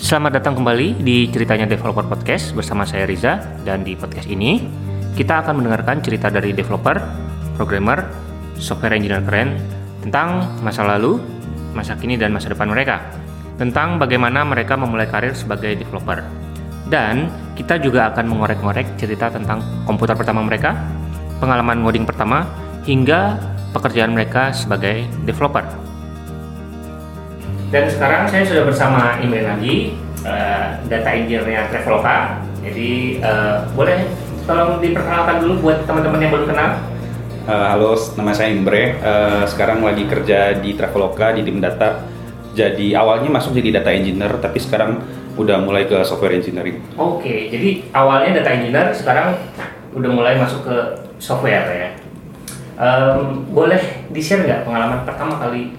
Selamat datang kembali di ceritanya Developer Podcast bersama saya Riza dan di podcast ini kita akan mendengarkan cerita dari developer, programmer, software engineer keren tentang masa lalu, masa kini dan masa depan mereka. Tentang bagaimana mereka memulai karir sebagai developer. Dan kita juga akan mengorek-ngorek cerita tentang komputer pertama mereka, pengalaman ngoding pertama, hingga pekerjaan mereka sebagai developer. Dan sekarang saya sudah bersama Imre lagi, uh, data engineer-nya Traveloka. Jadi uh, boleh tolong diperkenalkan dulu buat teman-teman yang belum kenal. Uh, halo, nama saya Imre. Uh, sekarang lagi kerja di Traveloka di tim data. Jadi awalnya masuk jadi data engineer, tapi sekarang udah mulai ke software engineering. Oke, jadi awalnya data engineer, sekarang udah mulai masuk ke software ya. Um, boleh di-share nggak pengalaman pertama kali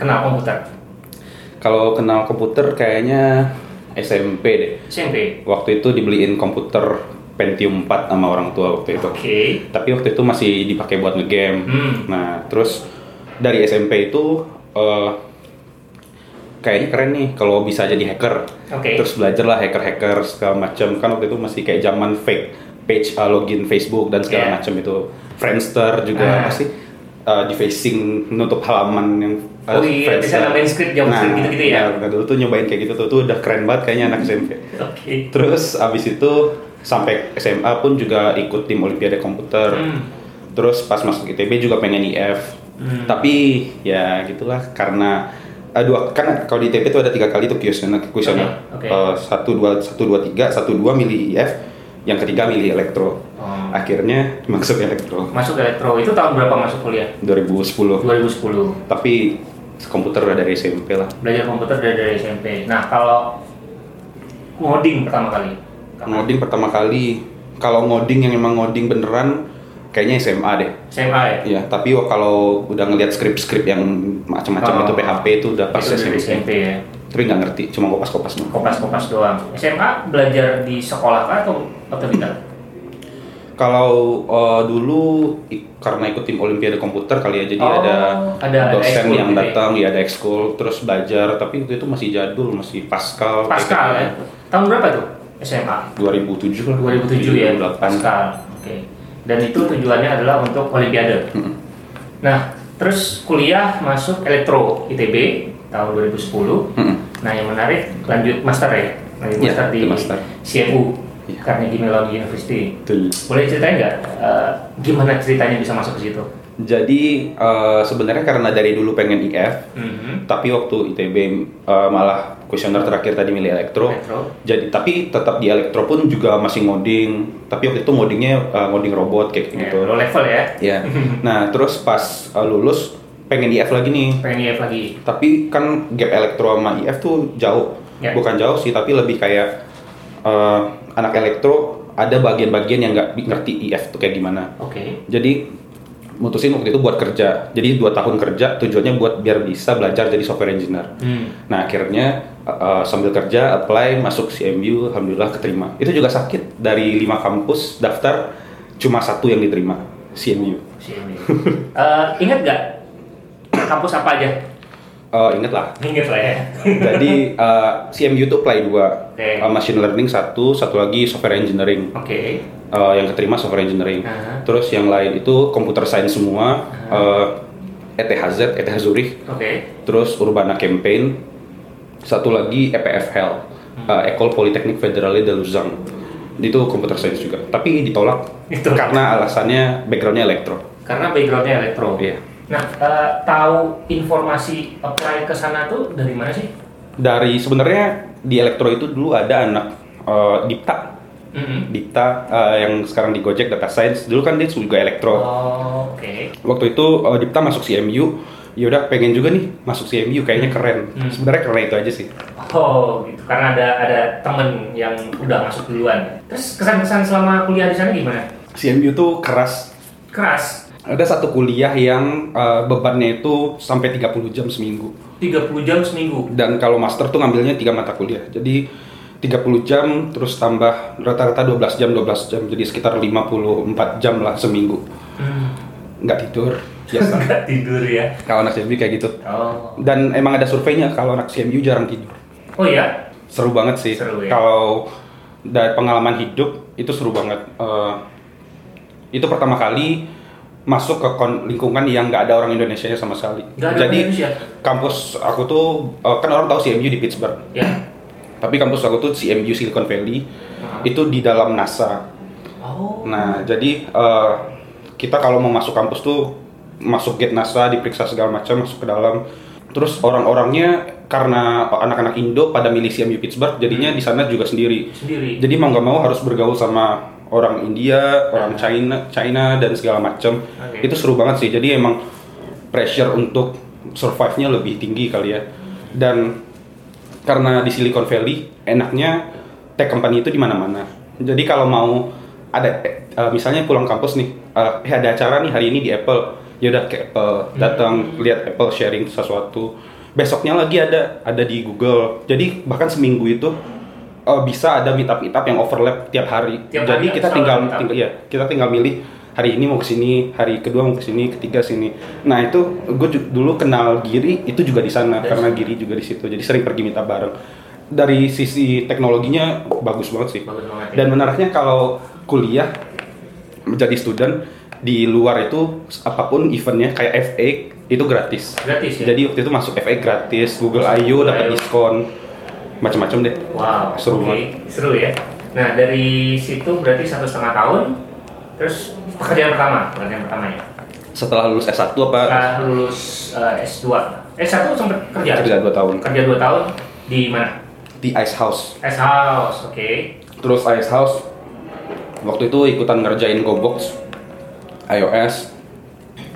kenal komputer? Kalau kenal komputer kayaknya SMP deh. SMP. Waktu itu dibeliin komputer Pentium 4 sama orang tua waktu itu. Oke. Okay. Tapi waktu itu masih dipakai buat ngegame. Hmm. Nah, terus dari SMP itu uh, kayaknya keren nih kalau bisa jadi hacker. Okay. Terus belajar lah hacker-hacker segala macam. Kan waktu itu masih kayak zaman fake page uh, login Facebook dan segala yeah. macam itu. Friendster juga ah. masih uh, di facing nutup halaman yang uh, oh iya bisa nambahin script JavaScript nah, gitu-gitu ya nah, dulu tuh nyobain kayak gitu tuh tuh udah keren banget kayaknya anak SMP okay. terus abis itu sampai SMA pun juga ikut tim Olimpiade komputer hmm. terus pas masuk ITB juga pengen IF hmm. tapi ya gitulah karena dua kan kalau di ITB tuh ada tiga kali tuh kuesioner kuesioner okay. okay. uh, satu dua satu dua tiga satu dua milih IF yang ketiga milih elektro. Oh. akhirnya masuk elektro. Masuk elektro. Itu tahun berapa masuk kuliah? 2010 2010 tapi komputer udah dari SMP lah. Belajar komputer udah dari SMP nah kalau ngoding pertama kali? Ngoding pertama kali. Kalau ngoding yang emang ngoding beneran kayaknya SMA deh. SMA ya? Iya tapi kalau udah ngeliat skrip-skrip yang macam-macam oh. itu PHP itu udah pas itu SMP. SMP ya tapi nggak ngerti cuma kopas-kopas doang. Kopas-kopas doang. SMA belajar di sekolah kah atau otodidak kalau uh, dulu karena ikut tim Olimpiade komputer kali ya jadi oh, ada, ada dosen ada yang gitu ya? datang ya ada ekskul terus belajar tapi waktu itu masih jadul masih Pascal Pascal ya? Tahun berapa tuh SMA 2007 lah. 2007 ya? Pascal oke. Okay. dan itu tujuannya adalah untuk Olimpiade? Hmm. nah terus kuliah masuk elektro ITB tahun 2010. Hmm. Nah yang menarik lanjut master ya, lanjut ya, master di master. CMU ya. Carnegie Mellon University. Betul. Boleh ceritain nggak uh, gimana ceritanya bisa masuk ke situ? Jadi uh, sebenarnya karena dari dulu pengen IF, mm-hmm. tapi waktu ITB uh, malah kuesioner terakhir tadi milih elektro. elektro. Jadi tapi tetap di elektro pun juga masih ngoding, tapi waktu itu ngodingnya uh, ngoding robot kayak yeah, gitu. Low level ya? Ya. nah terus pas uh, lulus pengen IF lagi nih. Pengen IF lagi. Tapi kan gap elektro sama IF tuh jauh. Ya. Bukan jauh sih, tapi lebih kayak uh, anak elektro ada bagian-bagian yang nggak ngerti IF tuh kayak gimana. Oke. Okay. Jadi mutusin waktu itu buat kerja. Jadi dua tahun kerja tujuannya buat biar bisa belajar jadi software engineer. Hmm. Nah akhirnya uh, sambil kerja apply masuk CMU, alhamdulillah keterima. Itu juga sakit dari lima kampus daftar cuma satu yang diterima CMU. CMU. uh, ingat gak kampus apa aja? Oh, inget lah. Inget lah ya. Jadi uh, CMU tuh play dua, okay. uh, machine learning satu, satu lagi software engineering. Oke. Okay. Uh, yang keterima software engineering. Uh -huh. Terus yang lain itu computer science semua, uh -huh. uh, ETHZ, ETH Zurich. Oke. Okay. Terus Urbana Campaign, satu lagi EPFL, hmm. uh, Ecole Polytechnique Fédérale de Lausanne. Itu computer science juga, tapi ditolak Itu. karena alasannya backgroundnya elektro. Karena backgroundnya elektro. Iya. Nah, uh, tahu informasi apply ke sana tuh dari mana sih? Dari sebenarnya di elektro itu dulu ada anak uh, Dipta. Mm-hmm. Dipta uh, yang sekarang di Gojek Data Science. Dulu kan dia juga elektro. Oh, oke. Okay. Waktu itu uh, Dipta masuk CMU. Ya udah pengen juga nih masuk CMU kayaknya keren. Mm. Sebenarnya karena itu aja sih. Oh, gitu. Karena ada ada temen yang udah masuk duluan. Terus kesan-kesan selama kuliah di sana gimana? CMU tuh keras. Keras ada satu kuliah yang uh, bebannya itu sampai 30 jam seminggu. 30 jam seminggu. Dan kalau master tuh ngambilnya tiga mata kuliah. Jadi 30 jam terus tambah rata-rata 12 jam 12 jam jadi sekitar 54 jam lah seminggu. Hmm. Nggak tidur. Biasa. Nggak tidur ya. Kalau anak CMU kayak gitu. Oh. Dan emang ada surveinya kalau anak CMU jarang tidur. Oh ya? seru banget sih. Seru, ya? Kalau dari pengalaman hidup itu seru banget. Eh, itu pertama kali masuk ke lingkungan yang nggak ada orang Indonesia sama sekali. Ada Jadi Indonesia? kampus aku tuh eh, kan orang tahu CMU di Pittsburgh. Ya. Tapi kampus aku tuh CMU Silicon Valley itu di dalam NASA. Oh. Nah, jadi eh, kita kalau mau masuk kampus tuh masuk gate NASA, diperiksa segala macam, masuk ke dalam. Terus orang-orangnya karena anak-anak Indo pada milih CMU Pittsburgh, jadinya di sana juga sendiri. Sendiri. Jadi mau nggak mau harus bergaul sama orang India, orang China, China dan segala macam. Oke. Itu seru banget sih. Jadi emang pressure untuk survive-nya lebih tinggi kali ya. Dan karena di Silicon Valley enaknya tech company itu di mana-mana. Jadi kalau mau ada eh, misalnya pulang kampus nih, eh eh, ada acara nih hari ini di Apple, ya udah ke Apple, datang lihat Apple sharing sesuatu. Besoknya lagi ada ada di Google. Jadi bahkan seminggu itu eh, bisa ada meetup meetup yang overlap tiap hari. Tiap Jadi hari kita tinggal, tinggal iya, kita tinggal milih hari ini mau ke sini, hari kedua mau ke sini, ketiga sini. Nah itu gue dulu kenal Giri itu juga di sana Dari karena Giri juga di situ. Jadi sering pergi minta bareng. Dari sisi teknologinya bagus banget sih. Bagus banget ya. Dan menariknya kalau kuliah menjadi student di luar itu apa pun eventnya kayak FA itu gratis. Gratis ya? Jadi waktu itu masuk FA gratis, Google I.O. dapat diskon, macam-macam deh. Wow, Seru oke. Seru ya. Nah dari situ berarti satu setengah tahun, terus pekerjaan pertama, pekerjaan pertamanya. Setelah lulus S1 apa? Setelah lulus eh, S2, S1 sempat kerja? Kerja dua tahun. Kerja dua tahun di mana? Di Ice House. S House, oke. Terus Ice House waktu itu ikutan ngerjain GoBox iOS.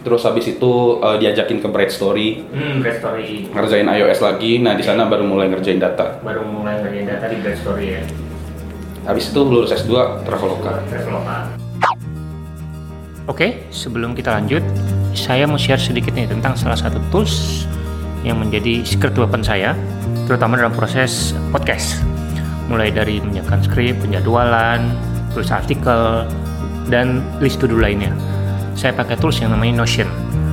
Terus habis itu eh, diajakin ke Bright Story Hmm, Great Story. ngerjain iOS lagi. Nah di sana baru mulai ngerjain data. Baru mulai ngerjain data di Great Story ya. Habis itu lulus S2 Traveloka. Traveloka. Oke, sebelum kita lanjut, saya mau share sedikit nih tentang salah satu tools yang menjadi secret weapon saya, terutama dalam proses podcast. Mulai dari menyiapkan skrip, penjadwalan, tulis artikel, dan list to-do lainnya. Saya pakai tools yang namanya Notion.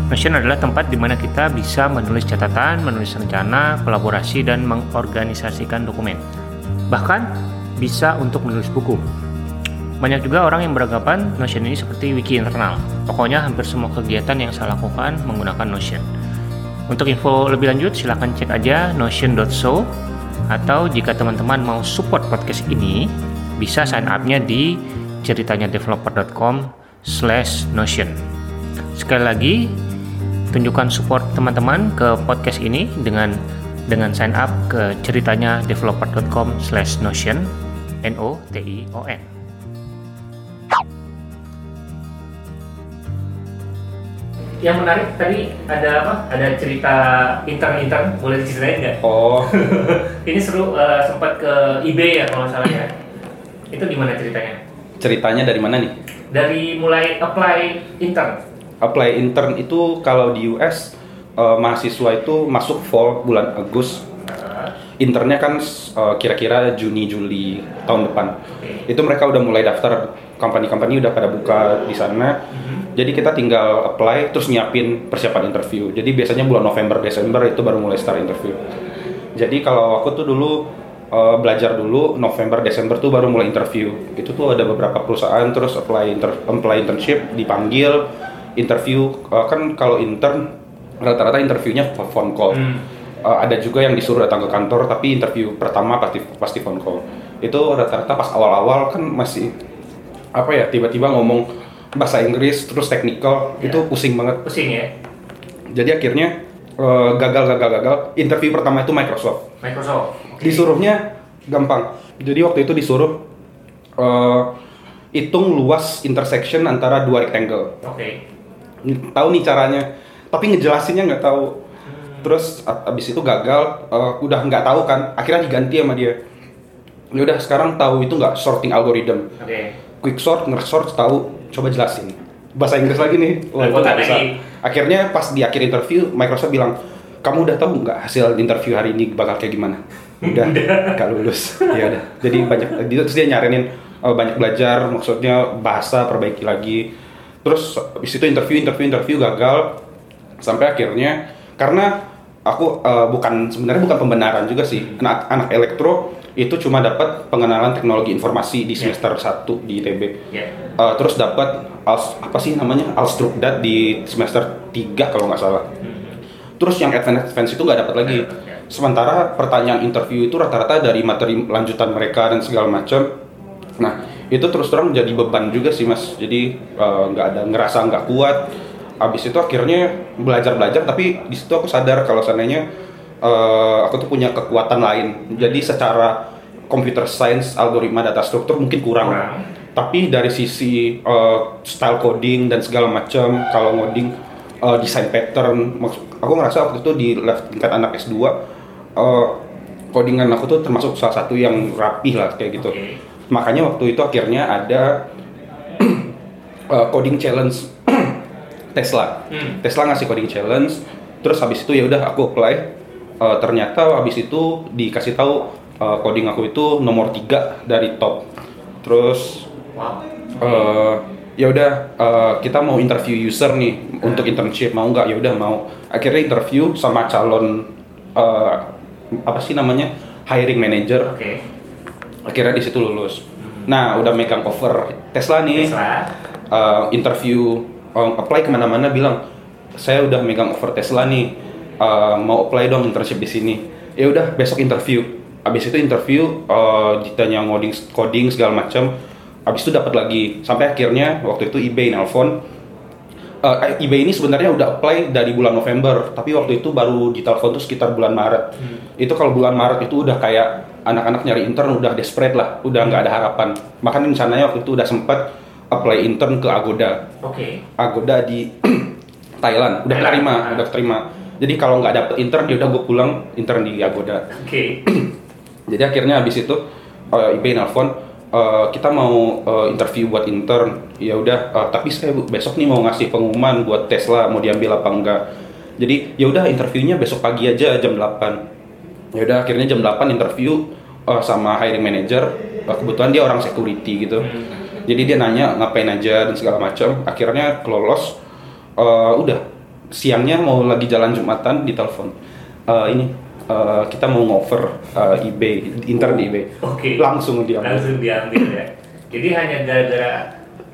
Notion adalah tempat di mana kita bisa menulis catatan, menulis rencana, kolaborasi, dan mengorganisasikan dokumen. Bahkan bisa untuk menulis buku. Banyak juga orang yang beranggapan Notion ini seperti wiki internal. Pokoknya hampir semua kegiatan yang saya lakukan menggunakan Notion. Untuk info lebih lanjut silahkan cek aja notion.so atau jika teman-teman mau support podcast ini bisa sign up-nya di ceritanyadeveloper.com slash notion. Sekali lagi, tunjukkan support teman-teman ke podcast ini dengan dengan sign up ke ceritanyadeveloper.com slash notion n o t i o n Yang menarik tadi ada apa? Ada cerita intern-intern, boleh diceritain nggak? Oh, Ini seru, eh, sempat ke eBay ya kalau salah ya. Itu gimana ceritanya? ceritanya dari mana nih? Dari mulai apply intern. Apply intern itu kalau di US eh, mahasiswa itu masuk fall bulan Agustus. Eh, Internnya kan eh, kira-kira Juni Juli tahun depan. Oke. Itu mereka udah mulai daftar company-company udah pada buka di sana. Jadi kita tinggal apply terus nyiapin persiapan interview. Jadi biasanya bulan November Desember itu baru mulai start interview. Jadi kalau aku tuh dulu eh, belajar dulu November Desember tuh baru mulai interview. Itu tuh ada beberapa perusahaan terus apply inter apply internship dipanggil interview Eh, kan kalau intern rata-rata interviewnya phone call. Hmm. Eh, ada juga yang disuruh datang ke kantor tapi interview pertama pasti pasti phone call. Itu rata-rata pas awal-awal kan masih apa ya tiba-tiba ngomong bahasa Inggris terus technical Ya. itu pusing banget. Pusing ya, Jadi akhirnya eh, gagal gagal gagal. Interview pertama itu Microsoft. Microsoft. Oke. Disuruhnya gampang. Jadi waktu itu disuruh eh, hitung luas intersection antara dua rectangle. Oke. Tahu nih caranya, tapi ngejelasinnya nggak tahu. Terus a- abis itu gagal, eh, udah nggak tahu kan. Akhirnya diganti sama dia. Ya udah sekarang tahu itu nggak sorting algorithm. Oke. Quick sort, nge-sort tahu, coba jelasin. Bahasa Inggris lagi nih. Wah, itu bisa. Akhirnya pas di akhir interview, Microsoft bilang, kamu udah tahu nggak hasil interview hari ini bakal kayak gimana? Udah, nggak lulus. ya udah. Jadi banyak, terus dia nyaranin eh, banyak belajar, maksudnya bahasa perbaiki lagi. Terus habis itu interview, interview, interview gagal. Sampai akhirnya, karena aku eh, bukan sebenarnya bukan pembenaran juga sih. Anak, anak elektro itu cuma dapat pengenalan teknologi informasi di semester yeah. 1 di ITB. Yeah. Uh, terus dapat apa sih namanya Alstrukdat di semester 3 kalau nggak salah. Hmm. Terus yang advance advance itu nggak dapat lagi. Sementara pertanyaan interview itu rata-rata dari materi lanjutan mereka dan segala macam. Nah, itu terus terang jadi beban juga sih mas. Jadi eh, nggak uh, ada ngerasa nggak kuat. Abis itu akhirnya belajar belajar, tapi di situ aku sadar kalau seandainya uh, aku tuh punya kekuatan lain. Jadi secara computer science, algoritma, data struktur mungkin kurang. Wow. Tapi dari sisi uh, style coding dan segala macam, kalau ngoding uh, desain pattern, aku ngerasa waktu itu di level tingkat anak S2 uh, codingan aku tuh termasuk salah satu yang rapih lah kayak gitu. Okay. Makanya waktu itu akhirnya ada uh, coding challenge Tesla. Hmm. Tesla ngasih coding challenge, terus habis itu ya udah aku apply. Uh, ternyata habis itu dikasih tahu uh, coding aku itu nomor tiga dari top. Terus wow. uh, ya udah uh, kita mau interview user nih hmm. untuk internship mau nggak? Ya udah mau. Akhirnya interview sama calon uh, apa sih namanya hiring manager. Okay. Akhirnya di situ lulus. Hmm. Nah udah megang cover Tesla nih. Tesla. Uh, interview uh, apply ke mana-mana bilang saya udah megang offer Tesla nih uh, mau apply dong internship di sini. Ya udah besok interview. Abis itu interview uh, ditanya ngoding coding segala macam. Abis itu dapat lagi sampai akhirnya waktu itu eBay nelfon uh, eBay ini sebenarnya udah apply dari bulan November, tapi waktu itu baru ditelepon tuh sekitar bulan Maret. Hmm. Itu kalau bulan Maret itu udah kayak anak-anak nyari intern udah desperate lah, udah nggak ada harapan. Makanya rencananya waktu itu udah sempat apply intern ke Agoda. Oke. Okay. Agoda di Thailand, udah Thailand. terima, ah. udah terima. Jadi kalau nggak dapet intern, ya udah gue pulang intern di Agoda. Oke. Okay. Jadi akhirnya habis itu uh, eBay nelfon, uh, kita mau uh, interview buat intern ya udah uh, tapi saya besok nih mau ngasih pengumuman buat Tesla mau diambil apa enggak. Jadi ya udah interviewnya besok pagi aja jam 8 ya udah akhirnya jam 8 interview uh, sama hiring manager. Uh, kebetulan dia orang security gitu. Jadi dia nanya ngapain aja? dan segala macam. Akhirnya lolos. Uh, udah siangnya mau lagi jalan jumatan di telepon uh, ini uh, kita mau ngover uh, eBay intern di eBay okay. langsung diambil langsung diambil ya jadi hanya gara-gara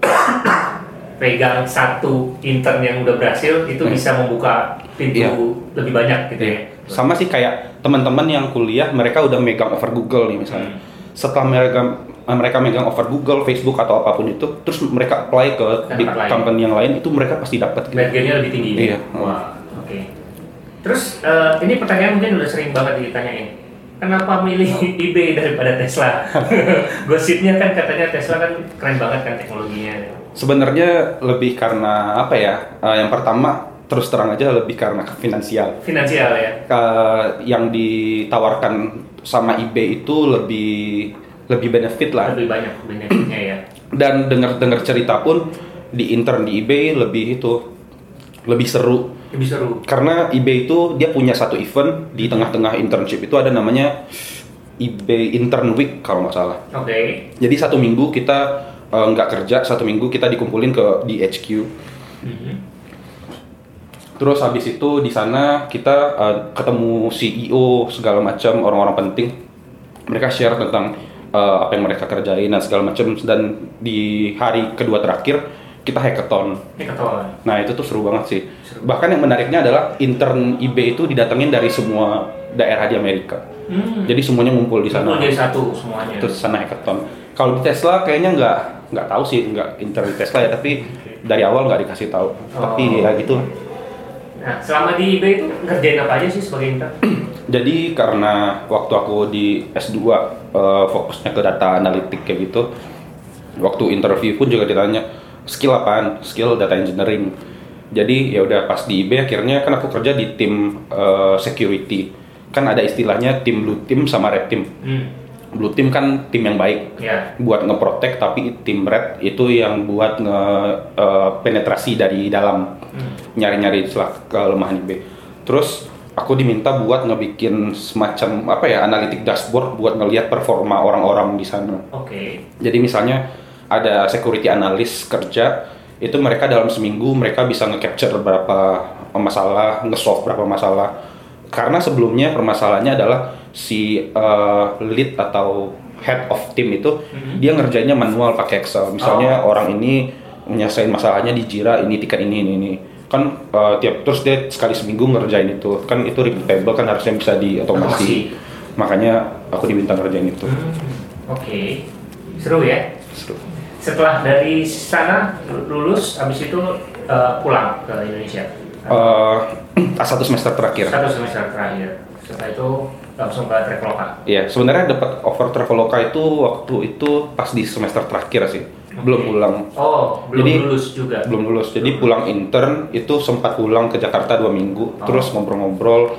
pegang satu intern yang udah berhasil itu hmm. bisa membuka pintu yeah. lebih banyak gitu yeah. ya sama sih kayak teman-teman yang kuliah mereka udah megang over Google nih misalnya hmm. setelah mereka mereka megang over Google, Facebook atau apa pun itu, terus mereka apply ke di company yang lain itu mereka pasti dapat. Gitu. lebih tinggi. Iya. Wah, oke. Terus uh, ini pertanyaan mungkin udah sering banget ditanyain. Kenapa milih eBay daripada Tesla? Gosipnya kan katanya Tesla kan keren banget kan teknologinya. Sebenarnya lebih karena apa ya? Uh, yang pertama terus terang aja lebih karena finansial. Finansial ya. Uh, yang ditawarkan sama eBay itu lebih lebih benefit lah. Lebih banyak benefitnya ya. Dan dengar-dengar cerita pun di intern di eBay lebih itu lebih seru lebih seru. Karena eBay itu dia punya satu event di tengah-tengah internship itu ada namanya eBay Intern Week kalau nggak salah. Oke. Okay. Jadi satu minggu kita eh, nggak uh, kerja, satu minggu kita dikumpulin ke di HQ. Mm-hmm. Terus habis itu di sana kita uh, ketemu CEO segala macam orang-orang penting. Mereka share tentang uh, apa yang mereka kerjain dan segala macam dan di hari kedua terakhir kita hackathon. Hackathon. Nah itu tuh seru banget sih. Seru. Bahkan yang menariknya adalah intern IB itu didatengin dari semua daerah di Amerika. Hmm. Jadi semuanya ngumpul di sana. Ngumpul jadi satu semuanya. Terus sana hackathon. Kalau di Tesla kayaknya nggak nggak tahu sih nggak intern di Tesla ya tapi okay. dari awal nggak dikasih tahu. Oh. Tapi ya gitu. Nah selama di IB itu ngerjain apa aja sih sebagai intern? Jadi karena waktu aku di S2 uh, eh, fokusnya ke data analitik kayak gitu, waktu interview pun juga ditanya skill apaan skill data engineering jadi ya udah pas di IB akhirnya kan aku kerja di tim uh, security kan ada istilahnya tim blue team sama red team hmm. blue team kan tim yang baik yeah. buat ngeprotek tapi tim red itu yang buat nge uh, penetrasi dari dalam hmm. nyari-nyari celah kelemahan IB terus aku diminta buat ngebikin semacam apa ya analitik dashboard buat ngelihat performa orang-orang di sana. Oke. Okay. Jadi misalnya ada security analis kerja itu mereka dalam seminggu mereka bisa nge-capture berapa masalah, nge-solve berapa masalah. karena sebelumnya permasalahannya adalah si uh, lead atau head of team itu mm-hmm. dia ngerjainnya manual pakai Excel. Misalnya oh. orang ini menyelesaikan masalahnya di Jira ini tiket ini ini ini kan uh, tiap terus dia sekali seminggu ngerjain itu kan itu repeatable kan harusnya bisa diotomasi makanya aku diminta ngerjain itu hmm, oke okay. seru ya seru setelah dari sana lulus habis itu uh, pulang ke Indonesia uh, satu semester terakhir satu semester terakhir setelah itu langsung ke Traveloka iya sebenarnya dapat offer Traveloka itu waktu itu pas di semester terakhir sih. Belum pulang. Oh, belum jadi, lulus juga. Belum lulus. Jadi pulang intern itu sempat pulang ke Jakarta dua minggu, oh. terus ngobrol-ngobrol.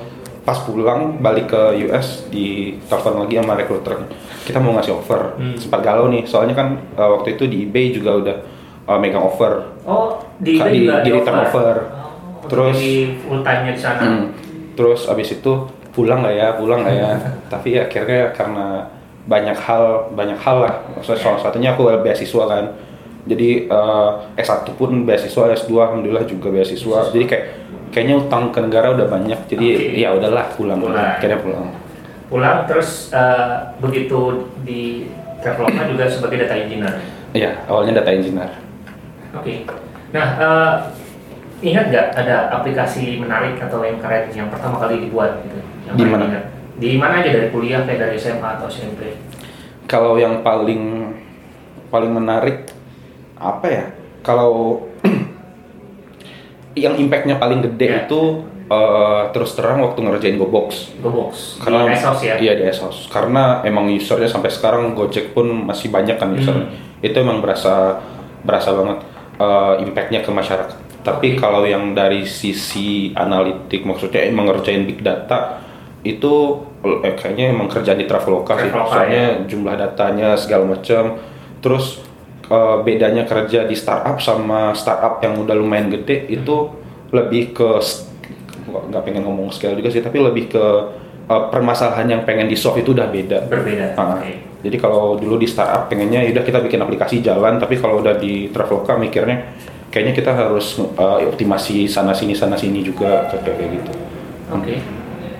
Pas pulang balik ke US di telepon lagi sama recruiter. Kita mau ngasih offer. Hmm. Sempat galau nih, soalnya kan uh, waktu itu di eBay juga udah uh, megang offer. Oh, di eBay di, juga di return offer. offer. Oh, terus full di sana. Hmm, terus abis itu pulang nggak ya, pulang nggak ya. Tapi ya akhirnya karena banyak hal banyak hal lah maksudnya salah satunya aku beasiswa kan jadi uh, S1 pun beasiswa S2 alhamdulillah juga beasiswa. Jadi kayak kayaknya utang ke negara udah banyak. Jadi okay. ya udahlah pulang. Pulang. Akhirnya pulang. Pulang terus uh, begitu di juga sebagai data engineer. Iya awalnya data engineer. Oke. Okay. nah uh, ingat nggak ada aplikasi menarik atau yang keren yang pertama kali dibuat gitu? Yang di mana? di mana aja? Dari kuliah kayak dari SMA atau SMP? Kalau yang paling paling menarik apa ya? Kalau yang impactnya paling gede yeah. itu uh, terus terang waktu ngerjain GoBox. GoBox. Karena di Esos ya. Iya di Esos. Karena emang usernya sampai sekarang Gojek pun masih banyak kan user. Hmm. Itu emang berasa berasa banget uh, impactnya ke masyarakat. Tapi okay. kalau yang dari sisi analitik maksudnya emang ngerjain big data itu eh, kayaknya emang kerja di Traveloka sih, soalnya ya. jumlah datanya segala macam. Terus uh, bedanya kerja di startup sama startup yang udah lumayan gede itu lebih ke nggak pengen ngomong scale juga sih, tapi lebih ke uh, permasalahan yang pengen di solve itu udah beda. Berbeda. Nah, okay. Jadi kalau dulu di startup pengennya ya udah kita bikin aplikasi jalan, tapi kalau udah di Traveloka mikirnya kayaknya kita harus uh, optimasi sana sini sana sini juga kayak kayak gitu. Oke. Okay.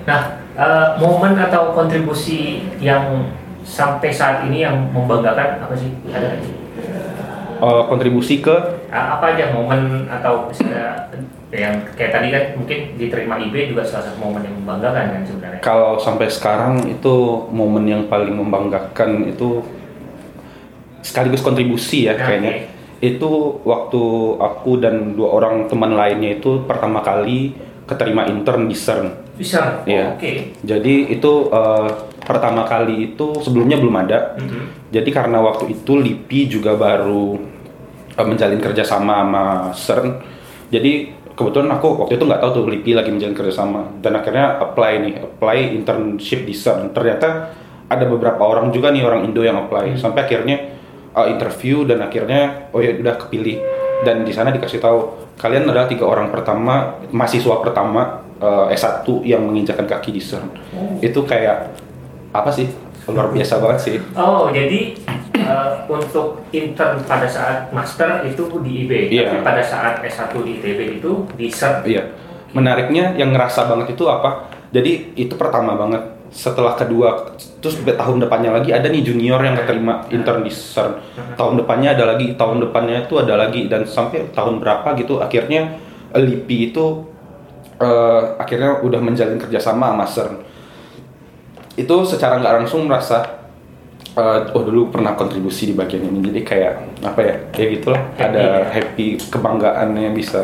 Nah, uh, momen atau kontribusi yang sampai saat ini yang membanggakan apa sih ada uh, kontribusi ke apa aja momen atau misalnya yang kayak tadi kan mungkin diterima IB juga salah satu momen yang membanggakan kan sebenarnya kalau sampai sekarang itu momen yang paling membanggakan itu sekaligus kontribusi ya okay. kayaknya itu waktu aku dan dua orang teman lainnya itu pertama kali keterima intern di CERN bisa. Iya. Oke. Okay. Jadi itu uh, pertama kali itu sebelumnya belum ada. Mm -hmm. Jadi karena waktu itu LIPI juga baru menjalin kerjasama sama CERN. Jadi kebetulan aku waktu itu nggak tahu tuh LIPI lagi menjalin kerjasama dan akhirnya apply nih, apply internship di CERN. Ternyata ada beberapa orang juga nih orang Indo yang apply. Mm -hmm. Sampai akhirnya uh, interview dan akhirnya oh ya udah kepilih. Dan di sana dikasih tahu kalian adalah tiga orang pertama mahasiswa pertama uh, S1 yang menginjakan kaki di CERN. Oh. Itu kayak apa sih? Luar biasa banget sih. Oh, jadi uh, untuk intern pada saat master itu di IB, yeah. tapi pada saat S1 di ITB itu di CERN. Iya. Menariknya yang ngerasa banget itu apa? Jadi itu pertama banget. Setelah kedua, terus tahun depannya lagi ada nih junior yang keterima intern di CERN. Tahun depannya ada lagi, tahun depannya itu ada lagi dan sampai tahun berapa gitu akhirnya LIPI itu uh, akhirnya udah menjalin kerjasama sama CERN itu secara nggak langsung merasa uh, oh dulu pernah kontribusi di bagian ini. Jadi kayak apa ya kayak gitulah. Happy. ada happy kebanggaan yang bisa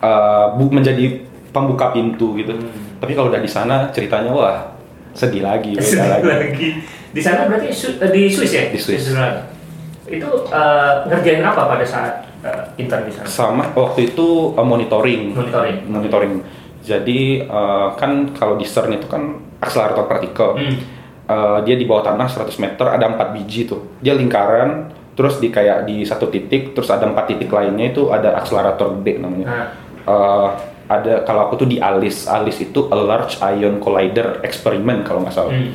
uh, bu menjadi pembuka pintu gitu. Hmm. tapi kalau udah di sana ceritanya wah sedih lagi beda sedih lagi. lagi. Di sana berarti di Swiss ya? Di Swiss. Itu uh, ngerjain apa pada saat uh, intern di sana? Sama waktu itu uh, monitoring. Monitoring. Monitoring. Jadi uh, kan kalau di CERN itu kan akselerator partikel. Hmm. Uh, dia di bawah tanah 100 meter ada empat biji tuh. Dia lingkaran terus di kayak di satu titik terus ada empat titik lainnya itu ada akselerator gede namanya. Hmm. Uh, ada kalau aku tuh di ALICE. ALICE itu a Large Ion Collider Experiment kalau nggak salah. Hmm.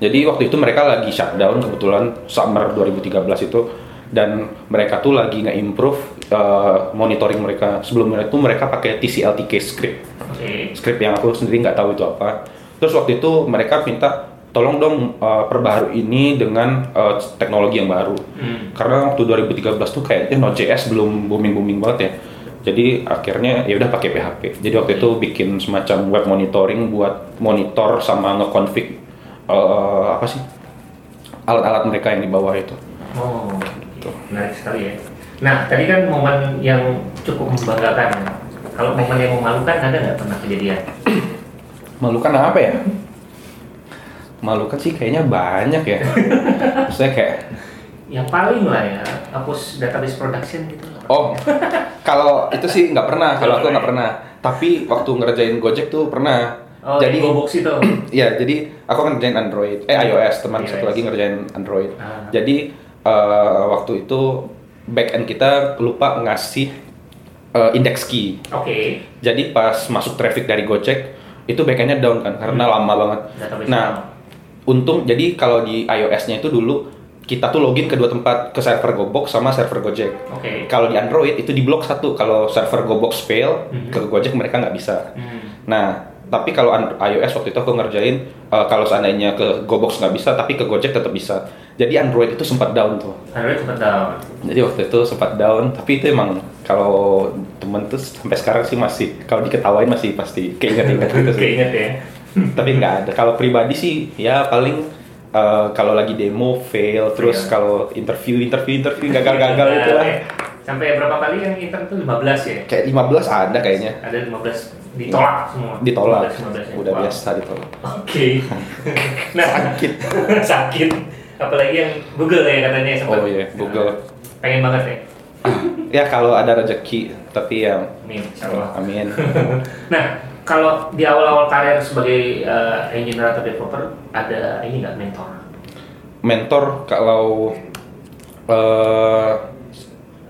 Jadi waktu itu mereka lagi shutdown kebetulan summer 2013 itu dan mereka tuh lagi nge-improve uh, monitoring mereka. Sebelumnya itu mereka pakai TCLTK script. Oke. Script yang aku sendiri nggak tahu itu apa. Terus waktu itu mereka minta tolong dong uh, perbaharui ini dengan uh, teknologi yang baru. Hmm. Karena waktu 2013 tuh kayaknya Node.js belum booming-booming banget ya. Jadi akhirnya ya udah pakai PHP. Jadi waktu itu bikin semacam web monitoring buat monitor sama ngeconfig uh, apa sih alat-alat mereka yang di bawah itu. Oh, gitu. menarik sekali ya. Nah, tadi kan momen yang cukup membanggakan. Kalau momen yang memalukan ada nggak pernah kejadian? Malukan apa ya? Malukan sih kayaknya banyak ya. Maksudnya kayak Yang paling lah ya, hapus database production gitu. Oh, kalau itu sih nggak pernah. Kalau aku Nggak pernah. Tapi waktu ngerjain Gojek tuh pernah. Oh, jadi di Gobox itu. Iya, jadi aku kan ngerjain Android, eh iOS, teman iOS. satu lagi ngerjain Android. Ah. Jadi eh, waktu itu back end kita lupa ngasih eh, index key. Oke. Jadi pas masuk traffic dari Gojek itu back endnya down kan karena Hmm. lama banget. Database Nah, lama. untung jadi kalau di iOS-nya itu dulu kita tuh login ke dua tempat ke server Gobox sama server Gojek. Oke. Kalau di Android itu di blok satu. Kalau server Gobox fail Mhm. ke Gojek mereka nggak bisa. Hmm. Nah, tapi kalau iOS waktu itu aku ngerjain eh, kalau seandainya ke Gobox nggak bisa, tapi ke Gojek tetap bisa. Jadi Android itu sempat down tuh. Android sempat down. Jadi waktu itu sempat down, tapi itu emang kalau temen tuh sampai sekarang sih masih kalau diketawain masih pasti keinget-inget gitu sih. Keinget ya. tapi nggak ada. Kalau pribadi sih ya paling eh, kalau lagi demo fail, terus Fail. kalau interview interview interview gagal-gagal Nah, itu lah. Sampai berapa kali yang intern tuh 15 ya? Kayak 15 ada kayaknya. Ada 15 ditolak semua. Ditolak. 15, 15. Udah biasa ditolak. Oke. nah, sakit. sakit. Apalagi yang Google ya katanya sempat. Oh iya, Google. Pengen banget ya. Ya kalau ada rezeki, tapi ya Amin, insyaallah. amin. Nah, kalau di awal-awal karir sebagai uh, engineer atau developer ada ini nggak mentor? Mentor kalau eh,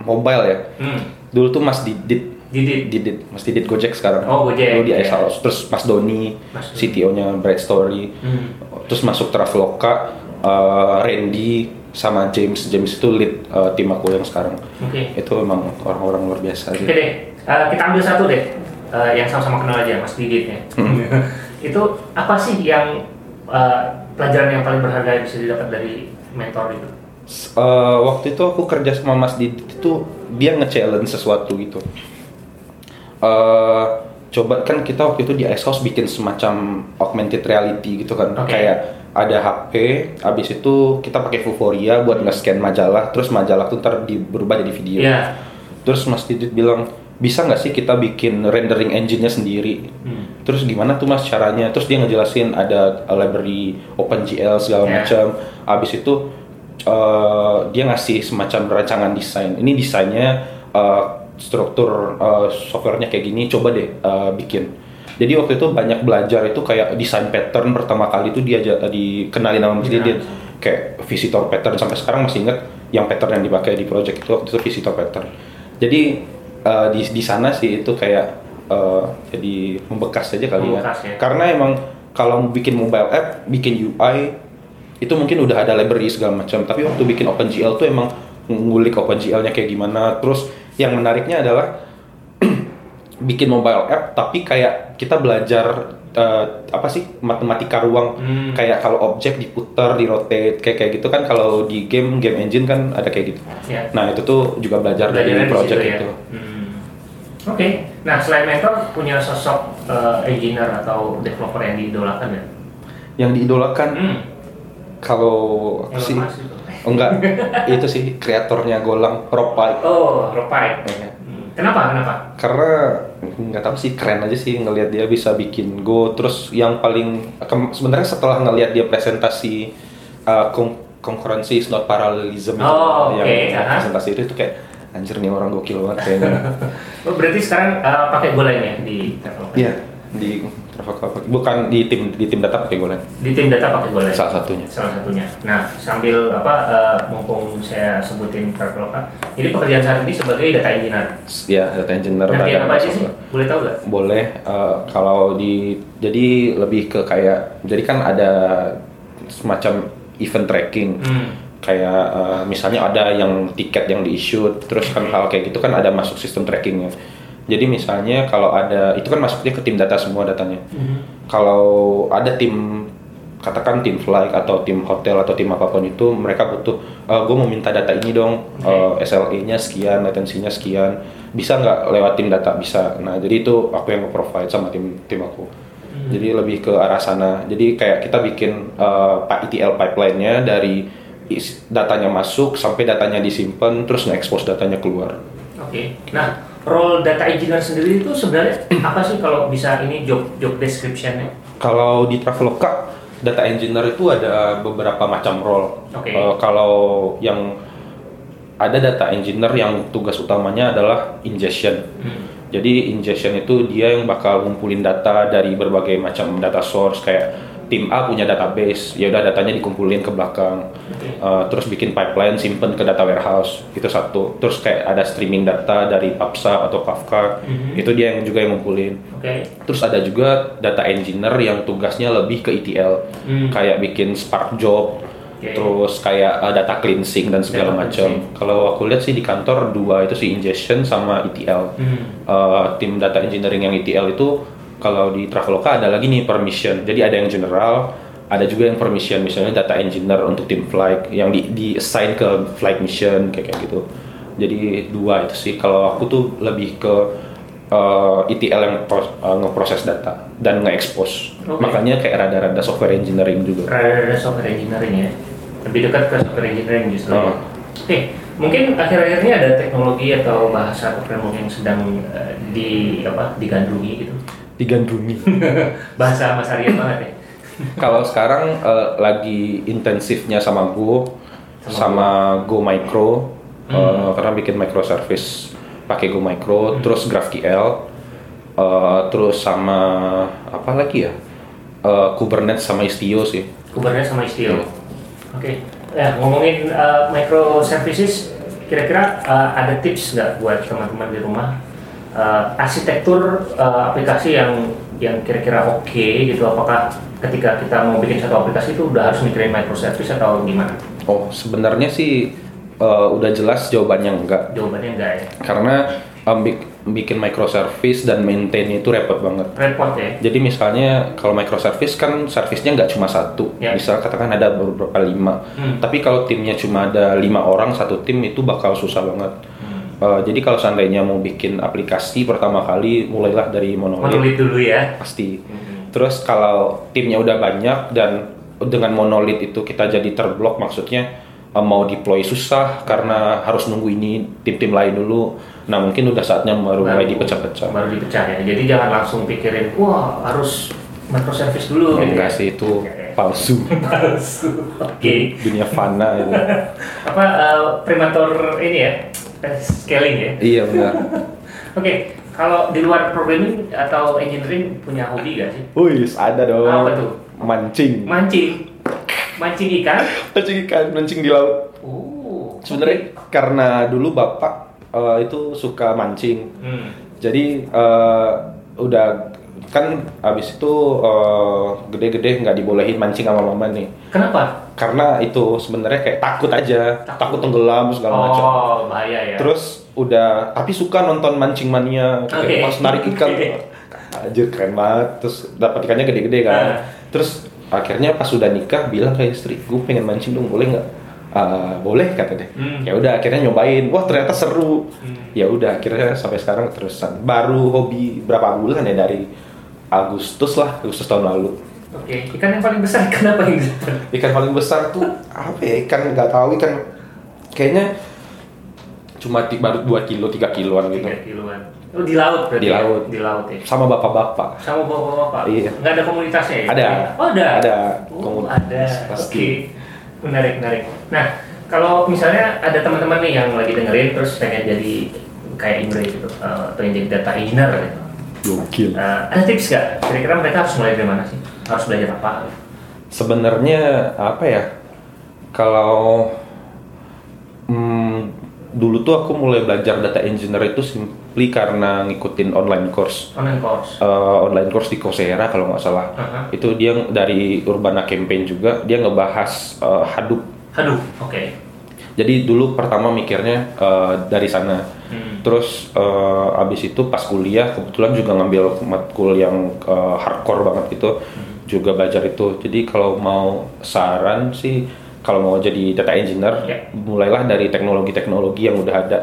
mobile ya. Hmm. Dulu tuh Mas Didit, Didit. Didit, Mas Didit Gojek sekarang. Oh, Gojek, Dulu di ya. Ice House. Terus Mas Doni, Mas. CTO-nya Bright Story. Hmm. Terus masuk Traveloka, eh, Randy sama James. James itu lead eh, tim aku yang sekarang. Oke. Itu memang orang-orang luar biasa Oke sih. deh, uh, kita ambil satu deh, uh, yang sama-sama kenal aja, Mas Didit ya. Hmm. itu apa sih yang uh, pelajaran yang paling berharga yang bisa didapat dari mentor itu? Eh, waktu itu aku kerja sama Mas Didit itu dia nge-challenge sesuatu gitu. Eh, coba kan kita waktu itu di Ice House bikin semacam augmented reality gitu kan, Oke. kayak ada HP, habis itu kita pakai Vuforia buat nge-scan majalah, terus majalah tuh ntar di- berubah jadi video. Iya. Terus Mas Didit bilang bisa nggak sih kita bikin rendering engine-nya sendiri? Hmm. Terus gimana tuh mas caranya? Terus dia ngejelasin ada library OpenGL segala Ya. macam. Habis itu eh, dia ngasih semacam rancangan desain. Ini desainnya eh, struktur eh, softwarenya kayak gini. Coba deh eh, bikin. Jadi waktu itu banyak belajar itu kayak desain pattern pertama kali itu dia dikenalin sama Mas Ya. Didit kayak visitor pattern sampai sekarang masih inget yang pattern yang dipakai di project itu waktu itu visitor pattern. Jadi eh, di di sana sih itu kayak eh, jadi membekas aja kali Membekas ya. ya. Karena emang kalau bikin mobile app, bikin UI itu mungkin udah ada library segala macam. Tapi waktu bikin OpenGL tuh emang ngulik OpenGL-nya kayak gimana. Terus yang menariknya adalah bikin mobile app tapi kayak kita belajar eh, apa sih matematika ruang Hmm. kayak kalau objek diputar, di rotate kayak kayak gitu kan kalau di game game engine kan ada kayak gitu. Ya. Nah itu tuh juga belajar dari Belajarnya di project ya. itu. Hmm. Oke. Nah, selain mentor punya sosok uh, engineer atau developer yang diidolakan ya? Yang diidolakan Hmm. kalau aku sih itu. Oh, enggak itu sih kreatornya Golang Pike. Oh, Ropai. Iya. Hmm. Kenapa? Kenapa? Karena nggak tahu sih keren aja sih ngelihat dia bisa bikin Go terus yang paling sebenarnya setelah ngelihat dia presentasi uh, concurrency is not parallelism itu, Oh, yang oke, aha. presentasi itu itu kayak anjir nih orang gokil banget kayaknya. Oh, berarti sekarang uh, pakai Golang ya di? Iya di bukan di tim di tim data pakai Golang Di tim data pakai Golang. salah satunya. Salah satunya. Nah, sambil apa uh, mumpung saya sebutin Traveloka, jadi pekerjaan saat ini sebagai data engineer. Ya data engineer apa aja sih? Boleh tahu nggak? boleh eh, kalau di jadi lebih ke kayak jadi kan ada semacam event tracking Hmm. kayak uh, misalnya ada yang tiket yang di issue terus kan hal kayak gitu kan ada masuk sistem trackingnya jadi misalnya kalau ada itu kan masuknya ke tim data semua datanya mm-hmm. kalau ada tim katakan tim flight atau tim hotel atau tim apa pun itu mereka butuh uh, gue mau minta data ini dong okay. uh, SLA-nya sekian latensinya sekian bisa nggak lewat tim data bisa nah jadi itu aku yang provide sama tim tim aku hmm. jadi lebih ke arah sana jadi kayak kita bikin uh, ETL pipeline-nya dari datanya masuk sampai datanya disimpan terus nge-expose datanya keluar. Oke. Okay. Nah, role data engineer sendiri itu sebenarnya apa sih kalau bisa ini job job description-nya? Kalau di Traveloka data engineer itu ada beberapa macam role. Okay. Uh, kalau yang ada data engineer yang tugas utamanya adalah ingestion. Hmm. Jadi ingestion itu dia yang bakal ngumpulin data dari berbagai macam data source kayak tim A punya database, ya udah datanya dikumpulin ke belakang, okay. uh, terus bikin pipeline simpen ke data warehouse itu satu, terus kayak ada streaming data dari PubSub atau Kafka, mm-hmm. itu dia yang juga yang ngumpulin. Okay. Terus ada juga data engineer yang tugasnya lebih ke ETL, mm. kayak bikin Spark job, okay. terus kayak uh, data cleansing dan segala macam. Kalau aku lihat sih di kantor dua itu sih ingestion sama ETL. Mm. Uh, tim data engineering yang ETL itu kalau di Traveloka ada lagi nih permission. Jadi ada yang general, ada juga yang permission misalnya data engineer untuk tim flight yang di, di assign ke flight mission kayak kayak gitu. Jadi dua itu sih. Kalau aku tuh lebih ke uh, eh, ETL yang pro, uh, ngeproses data dan nge-expose. Okay. Makanya kayak rada-rada software engineering juga. Rada-rada software engineering ya. Lebih dekat ke software engineering justru. Oh. Oke, okay. mungkin akhir-akhir ini ada teknologi atau bahasa framework yang sedang uh, di apa digandrungi gitu digandrungi. Bahasa Mas Arya banget ya. Kalau sekarang uh, lagi intensifnya sama Go, sama, sama Go. Go Micro, hmm. uh, karena bikin microservice pakai Go Micro, hmm. terus GraphQL, uh, terus sama apa lagi ya? Uh, Kubernetes sama Istio sih. Kubernetes sama Istio. Yeah. Oke. Okay. Ya, ngomongin uh, microservices, kira-kira uh, ada tips nggak buat teman-teman di rumah uh, arsitektur uh, aplikasi yang yang kira-kira oke okay, gitu apakah ketika kita mau bikin satu aplikasi itu udah harus mikirin microservice atau gimana? Oh sebenarnya sih uh, udah jelas jawabannya enggak. Jawabannya enggak ya. Karena um, bikin microservice dan maintain itu repot banget. Repot ya. Jadi misalnya kalau microservice kan servisnya nggak cuma satu, ya. bisa katakan ada beberapa lima. Hmm. Tapi kalau timnya cuma ada lima orang satu tim itu bakal susah banget Uh, jadi kalau seandainya mau bikin aplikasi pertama kali mulailah dari monolith. Monolith dulu ya. Pasti. Hmm. Terus kalau timnya udah banyak dan dengan monolith itu kita jadi terblok maksudnya uh, mau deploy susah karena harus nunggu ini tim-tim lain dulu. Nah mungkin udah saatnya baru, mulai dipecah-pecah. Baru dipecah ya. Jadi jangan langsung pikirin wah harus microservice dulu. Enggak gitu. sih itu palsu. palsu. Oke. Okay. Dunia fana itu. Apa uh, premator ini ya? Scaling ya. Iya benar. Oke, okay. kalau di luar programming atau engineering punya hobi gak sih? Wih, ada dong. Apa tuh? Mancing. Mancing. Mancing ikan? mancing ikan, mancing di laut. Oh. Sebenarnya okay. karena dulu bapak uh, itu suka mancing. Hmm. Jadi uh, udah kan abis itu uh, gede-gede nggak dibolehin mancing sama mama nih. Kenapa? Karena itu sebenarnya kayak takut aja, takut, takut tenggelam segala oh, macam. Oh bahaya ya. Terus udah, tapi suka nonton mancing mania, okay. pas narik ikan, okay. anjir keren banget. Terus dapat ikannya gede-gede kan. Uh. Terus akhirnya pas sudah nikah bilang ke istri, gue pengen mancing dong, boleh nggak? Uh, boleh kata deh. Hmm. Ya udah akhirnya nyobain. Wah ternyata seru. Hmm. Ya udah akhirnya sampai sekarang terusan. Baru hobi berapa bulan ya dari Agustus lah, Agustus tahun lalu. Oke, okay. ikan yang paling besar ikan apa yang Ikan paling besar tuh apa ya? Ikan nggak tahu ikan kayaknya cuma baru 2 kilo, 3 kiloan gitu. 3 kiloan. Oh, di laut berarti. Di ya? laut. Di laut ya. Sama bapak-bapak. Sama bapak-bapak. Iya. Nggak ada komunitasnya ya? Ada. Oh, ada. Ada. Oh, ada. Oke. Okay. Menarik, menarik. Nah, kalau misalnya ada teman-teman nih yang lagi dengerin terus pengen jadi kayak Indra gitu, uh, atau yang jadi data engineer gitu Gokil. Uh, ada tips gak? Kira-kira mereka harus mulai dari mana sih? Harus belajar apa? Sebenarnya apa ya? Kalau hmm, dulu tuh aku mulai belajar data engineer itu simply karena ngikutin online course. Online course. Uh, online course di Coursera kalau nggak salah. Uh -huh. Itu dia dari Urbana Campaign juga dia ngebahas uh, Hadoop Hadoop, oke. Okay. Jadi dulu pertama mikirnya uh, dari sana. Hmm. Terus uh, abis itu pas kuliah kebetulan juga ngambil matkul yang uh, hardcore banget gitu. Hmm. Juga belajar itu. Jadi kalau mau saran sih kalau mau jadi data engineer, yeah. mulailah dari teknologi-teknologi yang udah ada.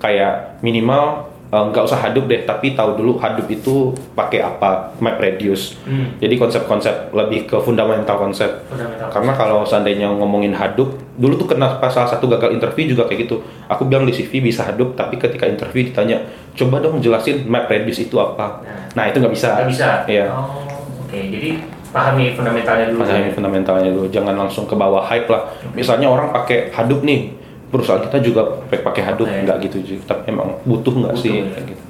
Kayak minimal nggak uh, usah Hadoop deh, tapi tahu dulu Hadoop itu pakai apa, MapReduce. Hmm. Jadi konsep-konsep lebih ke fundamental konsep. Fundamental Karena kalau seandainya ngomongin Hadoop, dulu tuh kena pas salah satu gagal interview juga kayak gitu. Aku bilang di CV bisa Hadoop, tapi ketika interview ditanya, coba dong jelasin MapReduce itu apa. Nah, nah itu nggak bisa. Nggak bisa. Iya. Oh, oke. Okay. Jadi pahami fundamentalnya dulu. Pahami ya? fundamentalnya dulu, jangan langsung ke bawah hype lah. Okay. Misalnya orang pakai Hadoop nih, perusahaan kita juga pakai Hadoop okay. nggak gitu juga tapi emang butuh nggak sih ya. gitu.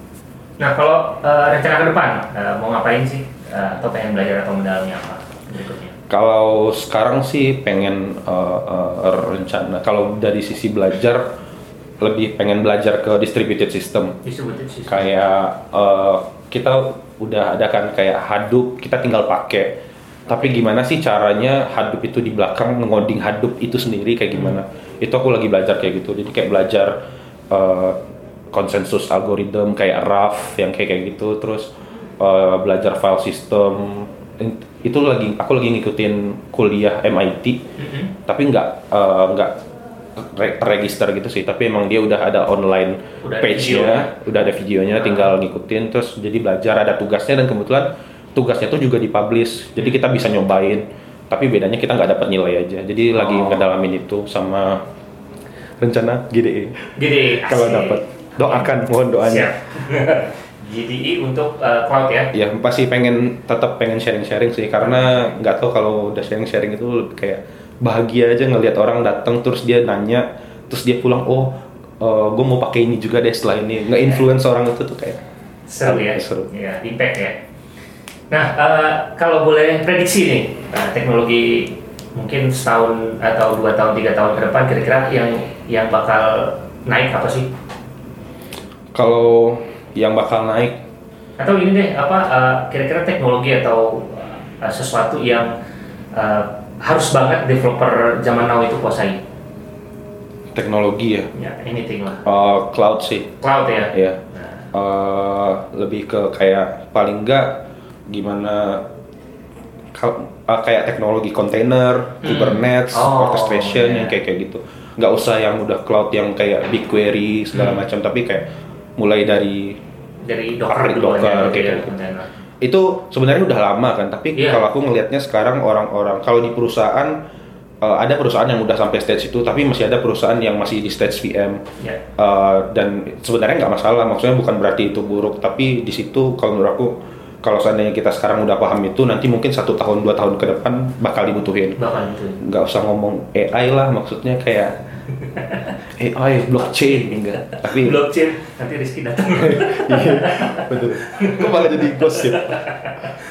Nah kalau uh, rencana ke depan uh, mau ngapain sih uh, atau pengen belajar atau mendalami apa berikutnya? Kalau sekarang sih pengen uh, uh, rencana kalau dari sisi belajar lebih pengen belajar ke distributed system. Distributed system. Kayak uh, kita udah ada kan kayak Hadoop kita tinggal pakai tapi gimana sih caranya Hadoop itu di belakang ngoding Hadoop itu sendiri kayak gimana hmm. Itu aku lagi belajar kayak gitu. Jadi kayak belajar uh, konsensus algoritma kayak RAF yang kayak kayak gitu. Terus uh, belajar file system. Itu lagi aku lagi ngikutin kuliah MIT hmm. tapi nggak uh, nggak terregister gitu sih. Tapi emang dia udah ada online page-nya udah ada videonya tinggal ngikutin. Terus jadi belajar ada tugasnya. Dan kebetulan tugasnya tuh juga dipublish. Jadi kita bisa nyobain tapi bedanya kita nggak dapat nilai aja. Jadi oh. lagi ngedalamin itu sama rencana GDE GDE kalau dapat doakan mohon doanya. GDE untuk uh, cloud ya? Ya pasti pengen tetap pengen sharing-sharing sih. Karena nggak tahu kalau udah sharing-sharing itu lebih kayak bahagia aja ngelihat orang datang terus dia nanya terus dia pulang oh uh, eh, gue mau pakai ini juga deh setelah ini. Nggak influence orang itu tuh kayak seru ya? Seru. Ya impact ya Nah, uh, kalau boleh prediksi nih, uh, teknologi mungkin setahun atau dua tahun, tiga tahun ke depan, kira-kira yang yang bakal naik apa sih? Kalau yang bakal naik? Atau ini deh, apa uh, kira-kira teknologi atau uh, sesuatu yang uh, harus banget developer zaman now itu kuasai? Teknologi ya? Ya, anything lah. Uh, cloud sih. Cloud ya? Iya. Nah. Uh, lebih ke kayak paling enggak gimana uh, kayak teknologi kontainer, hmm. Kubernetes, oh, orchestration yeah. yang kayak kayak gitu. Nggak usah yang udah cloud yang kayak BigQuery segala hmm. macam, tapi kayak mulai dari dari Docker, Docker kayak ya, gitu. Itu sebenarnya udah lama kan, tapi yeah. kalau aku ngelihatnya sekarang orang-orang kalau di perusahaan uh, ada perusahaan yang udah sampai stage itu, tapi masih ada perusahaan yang masih di stage VM. Yeah. Uh, dan sebenarnya nggak masalah, maksudnya bukan berarti itu buruk, tapi di situ kalau menurut aku kalau seandainya kita sekarang udah paham itu nanti mungkin satu tahun dua tahun ke depan bakal dibutuhin. Bakal dibutuhin. Nggak usah ngomong AI lah maksudnya kayak AI blockchain enggak. Tapi blockchain nanti Rizky datang. Iya betul. Kok malah jadi gosip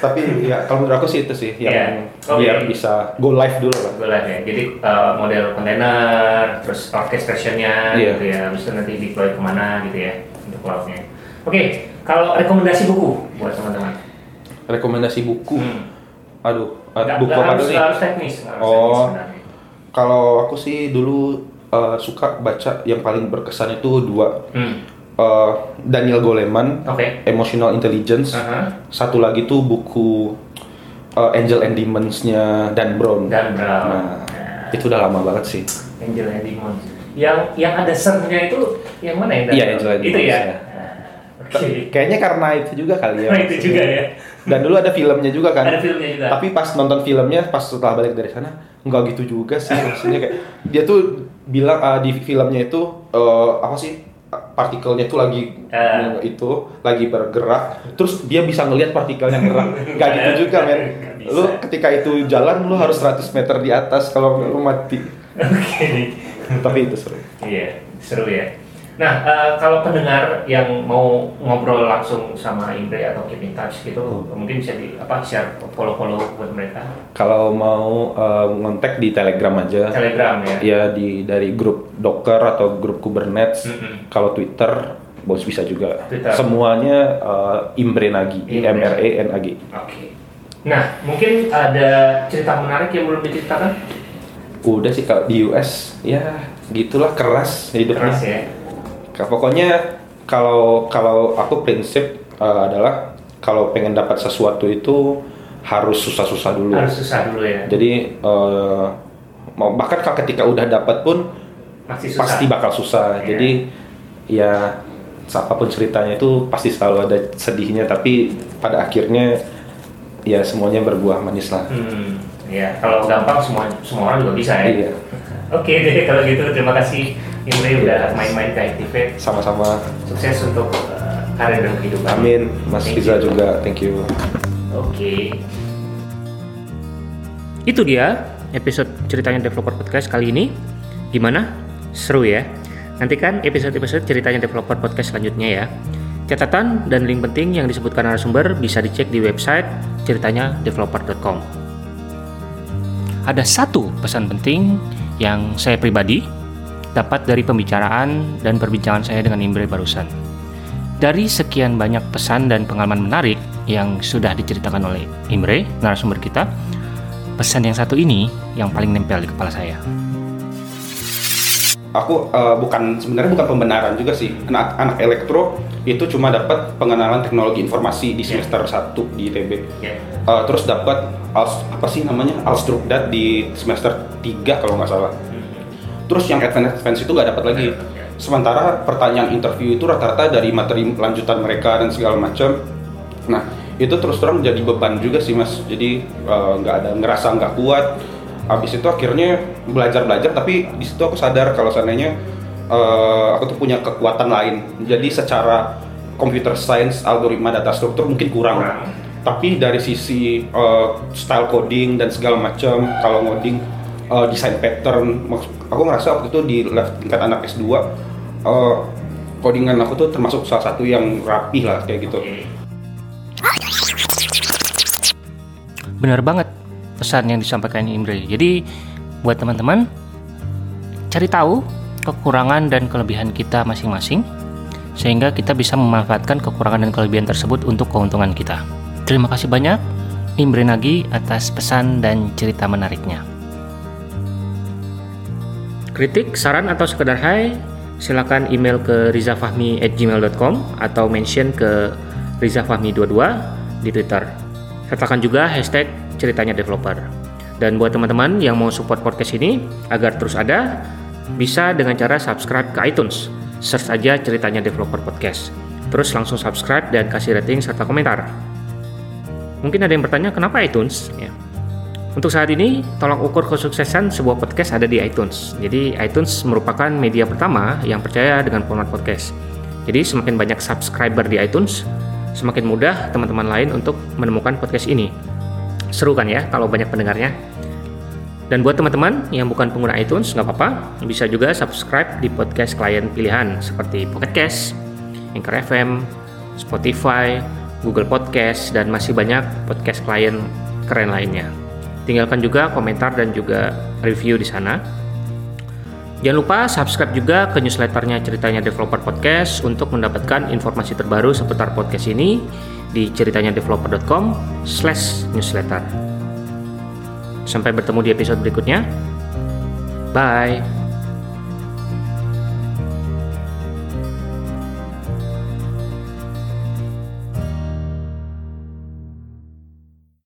tapi ya kalau menurut aku sih itu sih yang yeah. okay. biar bisa go live dulu lah. Go live ya. Jadi uh, model kontainer terus orchestrationnya yeah. gitu ya. Bisa nanti deploy ke mana gitu ya untuk cloudnya oke okay. Kalau rekomendasi buku buat teman-teman. Rekomendasi buku. Hmm. Aduh, gak, buku apa harus, harus teknis. Harus oh. kalau aku sih dulu uh, suka baca yang paling berkesan itu dua. Hmm. Uh, Daniel Goleman, okay. Emotional Intelligence. Uh -huh. Satu lagi tuh buku uh, Angel and Demons-nya Dan Brown. Dan Brown. Nah, ya. itu udah lama banget sih. Angel and Demons. Yang yang ada sernya itu yang mana ya? Iya, Angel and Demons. Itu ya. ya Kayaknya karena itu juga kali ya. Karena itu juga ya. Dan dulu ada filmnya juga kan. Ada filmnya juga. Tapi pas nonton filmnya, pas setelah balik dari sana, nggak gitu juga sih. Maksudnya kayak dia tuh bilang uh, di filmnya itu uh, apa sih? partikelnya tuh lagi uh. itu lagi bergerak terus dia bisa ngelihat partikelnya gerak nggak gitu juga men lu ketika itu jalan lu harus 100 meter di atas kalau lu mati oke okay. tapi itu seru iya seru ya Nah, uh, kalau pendengar yang mau ngobrol langsung sama Indre atau keep in touch gitu, hmm. mungkin bisa di apa share follow-follow buat mereka. Kalau mau uh, di Telegram aja. Telegram ya. Ya di dari grup Docker atau grup Kubernetes. Mm -hmm. Kalau Twitter bos bisa juga. Twitter. Semuanya uh, Imbre Nagi, I M R E N A G. Oke. Okay. Nah, mungkin ada cerita menarik yang belum diceritakan? udah sih kalau di US ya gitulah keras hidupnya Keras ya. Ka- pokoknya kalau kalau aku prinsip uh, adalah kalau pengen dapat sesuatu itu harus susah-susah dulu Harus susah dulu ya. jadi uh, mau bahkan kalau ketika udah dapat pun Masih susah. pasti bakal susah Iya. jadi ya apa pun ceritanya itu pasti selalu ada sedihnya tapi pada akhirnya ya semuanya berbuah manis lah Hmm, ya kalau gampang semua semua orang juga bisa ya. Iya. Oke deh kalau gitu terima kasih Imre udah main-main ke Activate. sama-sama Sukses untuk uh, karir dan kehidupan. amin Mas Thank Riza you. juga thank you Oke. Itu dia episode ceritanya developer podcast kali ini. Gimana? Seru ya? Nantikan episode-episode ceritanya developer podcast selanjutnya ya. Catatan dan link penting yang disebutkan narasumber bisa dicek di website ceritanya developer.com. Ada satu pesan penting yang saya pribadi dapat dari pembicaraan dan perbincangan saya dengan Imre barusan. Dari sekian banyak pesan dan pengalaman menarik yang sudah diceritakan oleh Imre, narasumber kita, pesan yang satu ini yang paling nempel di kepala saya. aku uh, bukan sebenarnya bukan pembenaran juga sih anak anak elektro itu cuma dapat pengenalan teknologi informasi di Ya. semester 1 di ITB Ya. Uh, terus dapat apa sih namanya Alstrukdat di semester 3 kalau nggak salah terus yang advance advance itu nggak dapat lagi. Sementara pertanyaan interview itu rata-rata dari materi lanjutan mereka dan segala macam. Nah itu terus terang jadi beban juga sih mas. Jadi uh, nggak ada ngerasa nggak kuat. Habis itu akhirnya belajar belajar tapi di situ aku sadar kalau seandainya uh, aku tuh punya kekuatan lain. Jadi secara computer science algoritma data struktur mungkin kurang. Kurang. tapi dari sisi uh, style coding dan segala macam kalau ngoding uh, desain pattern aku ngerasa waktu itu di level tingkat anak S2 uh, codingan aku tuh termasuk salah satu yang rapih lah kayak gitu. Benar banget pesan yang disampaikan Imre. Jadi buat teman-teman cari tahu kekurangan dan kelebihan kita masing-masing sehingga kita bisa memanfaatkan kekurangan dan kelebihan tersebut untuk keuntungan kita. Terima kasih banyak Imre Nagi atas pesan dan cerita menariknya. Kritik, saran atau sekedar hai, silakan email ke rizafahmi@gmail.com atau mention ke rizafahmi22 di Twitter. Sertakan juga hashtag ceritanya developer. Dan buat teman-teman yang mau support podcast ini agar terus ada, bisa dengan cara subscribe ke iTunes. Search aja ceritanya developer podcast. Terus langsung subscribe dan kasih rating serta komentar. Mungkin ada yang bertanya kenapa iTunes? Ya. Untuk saat ini, tolak ukur kesuksesan sebuah podcast ada di iTunes. Jadi iTunes merupakan media pertama yang percaya dengan format podcast. Jadi semakin banyak subscriber di iTunes, semakin mudah teman-teman lain untuk menemukan podcast ini. Seru kan ya kalau banyak pendengarnya? Dan buat teman-teman yang bukan pengguna iTunes, nggak apa-apa, bisa juga subscribe di podcast klien pilihan seperti Pocket Cast, Anchor FM, Spotify, Google Podcast, dan masih banyak podcast klien keren lainnya. Tinggalkan juga komentar dan juga review di sana. Jangan lupa subscribe juga ke newsletternya Ceritanya Developer Podcast untuk mendapatkan informasi terbaru seputar podcast ini di ceritanyadeveloper.com slash newsletter. Sampai bertemu di episode berikutnya. Bye.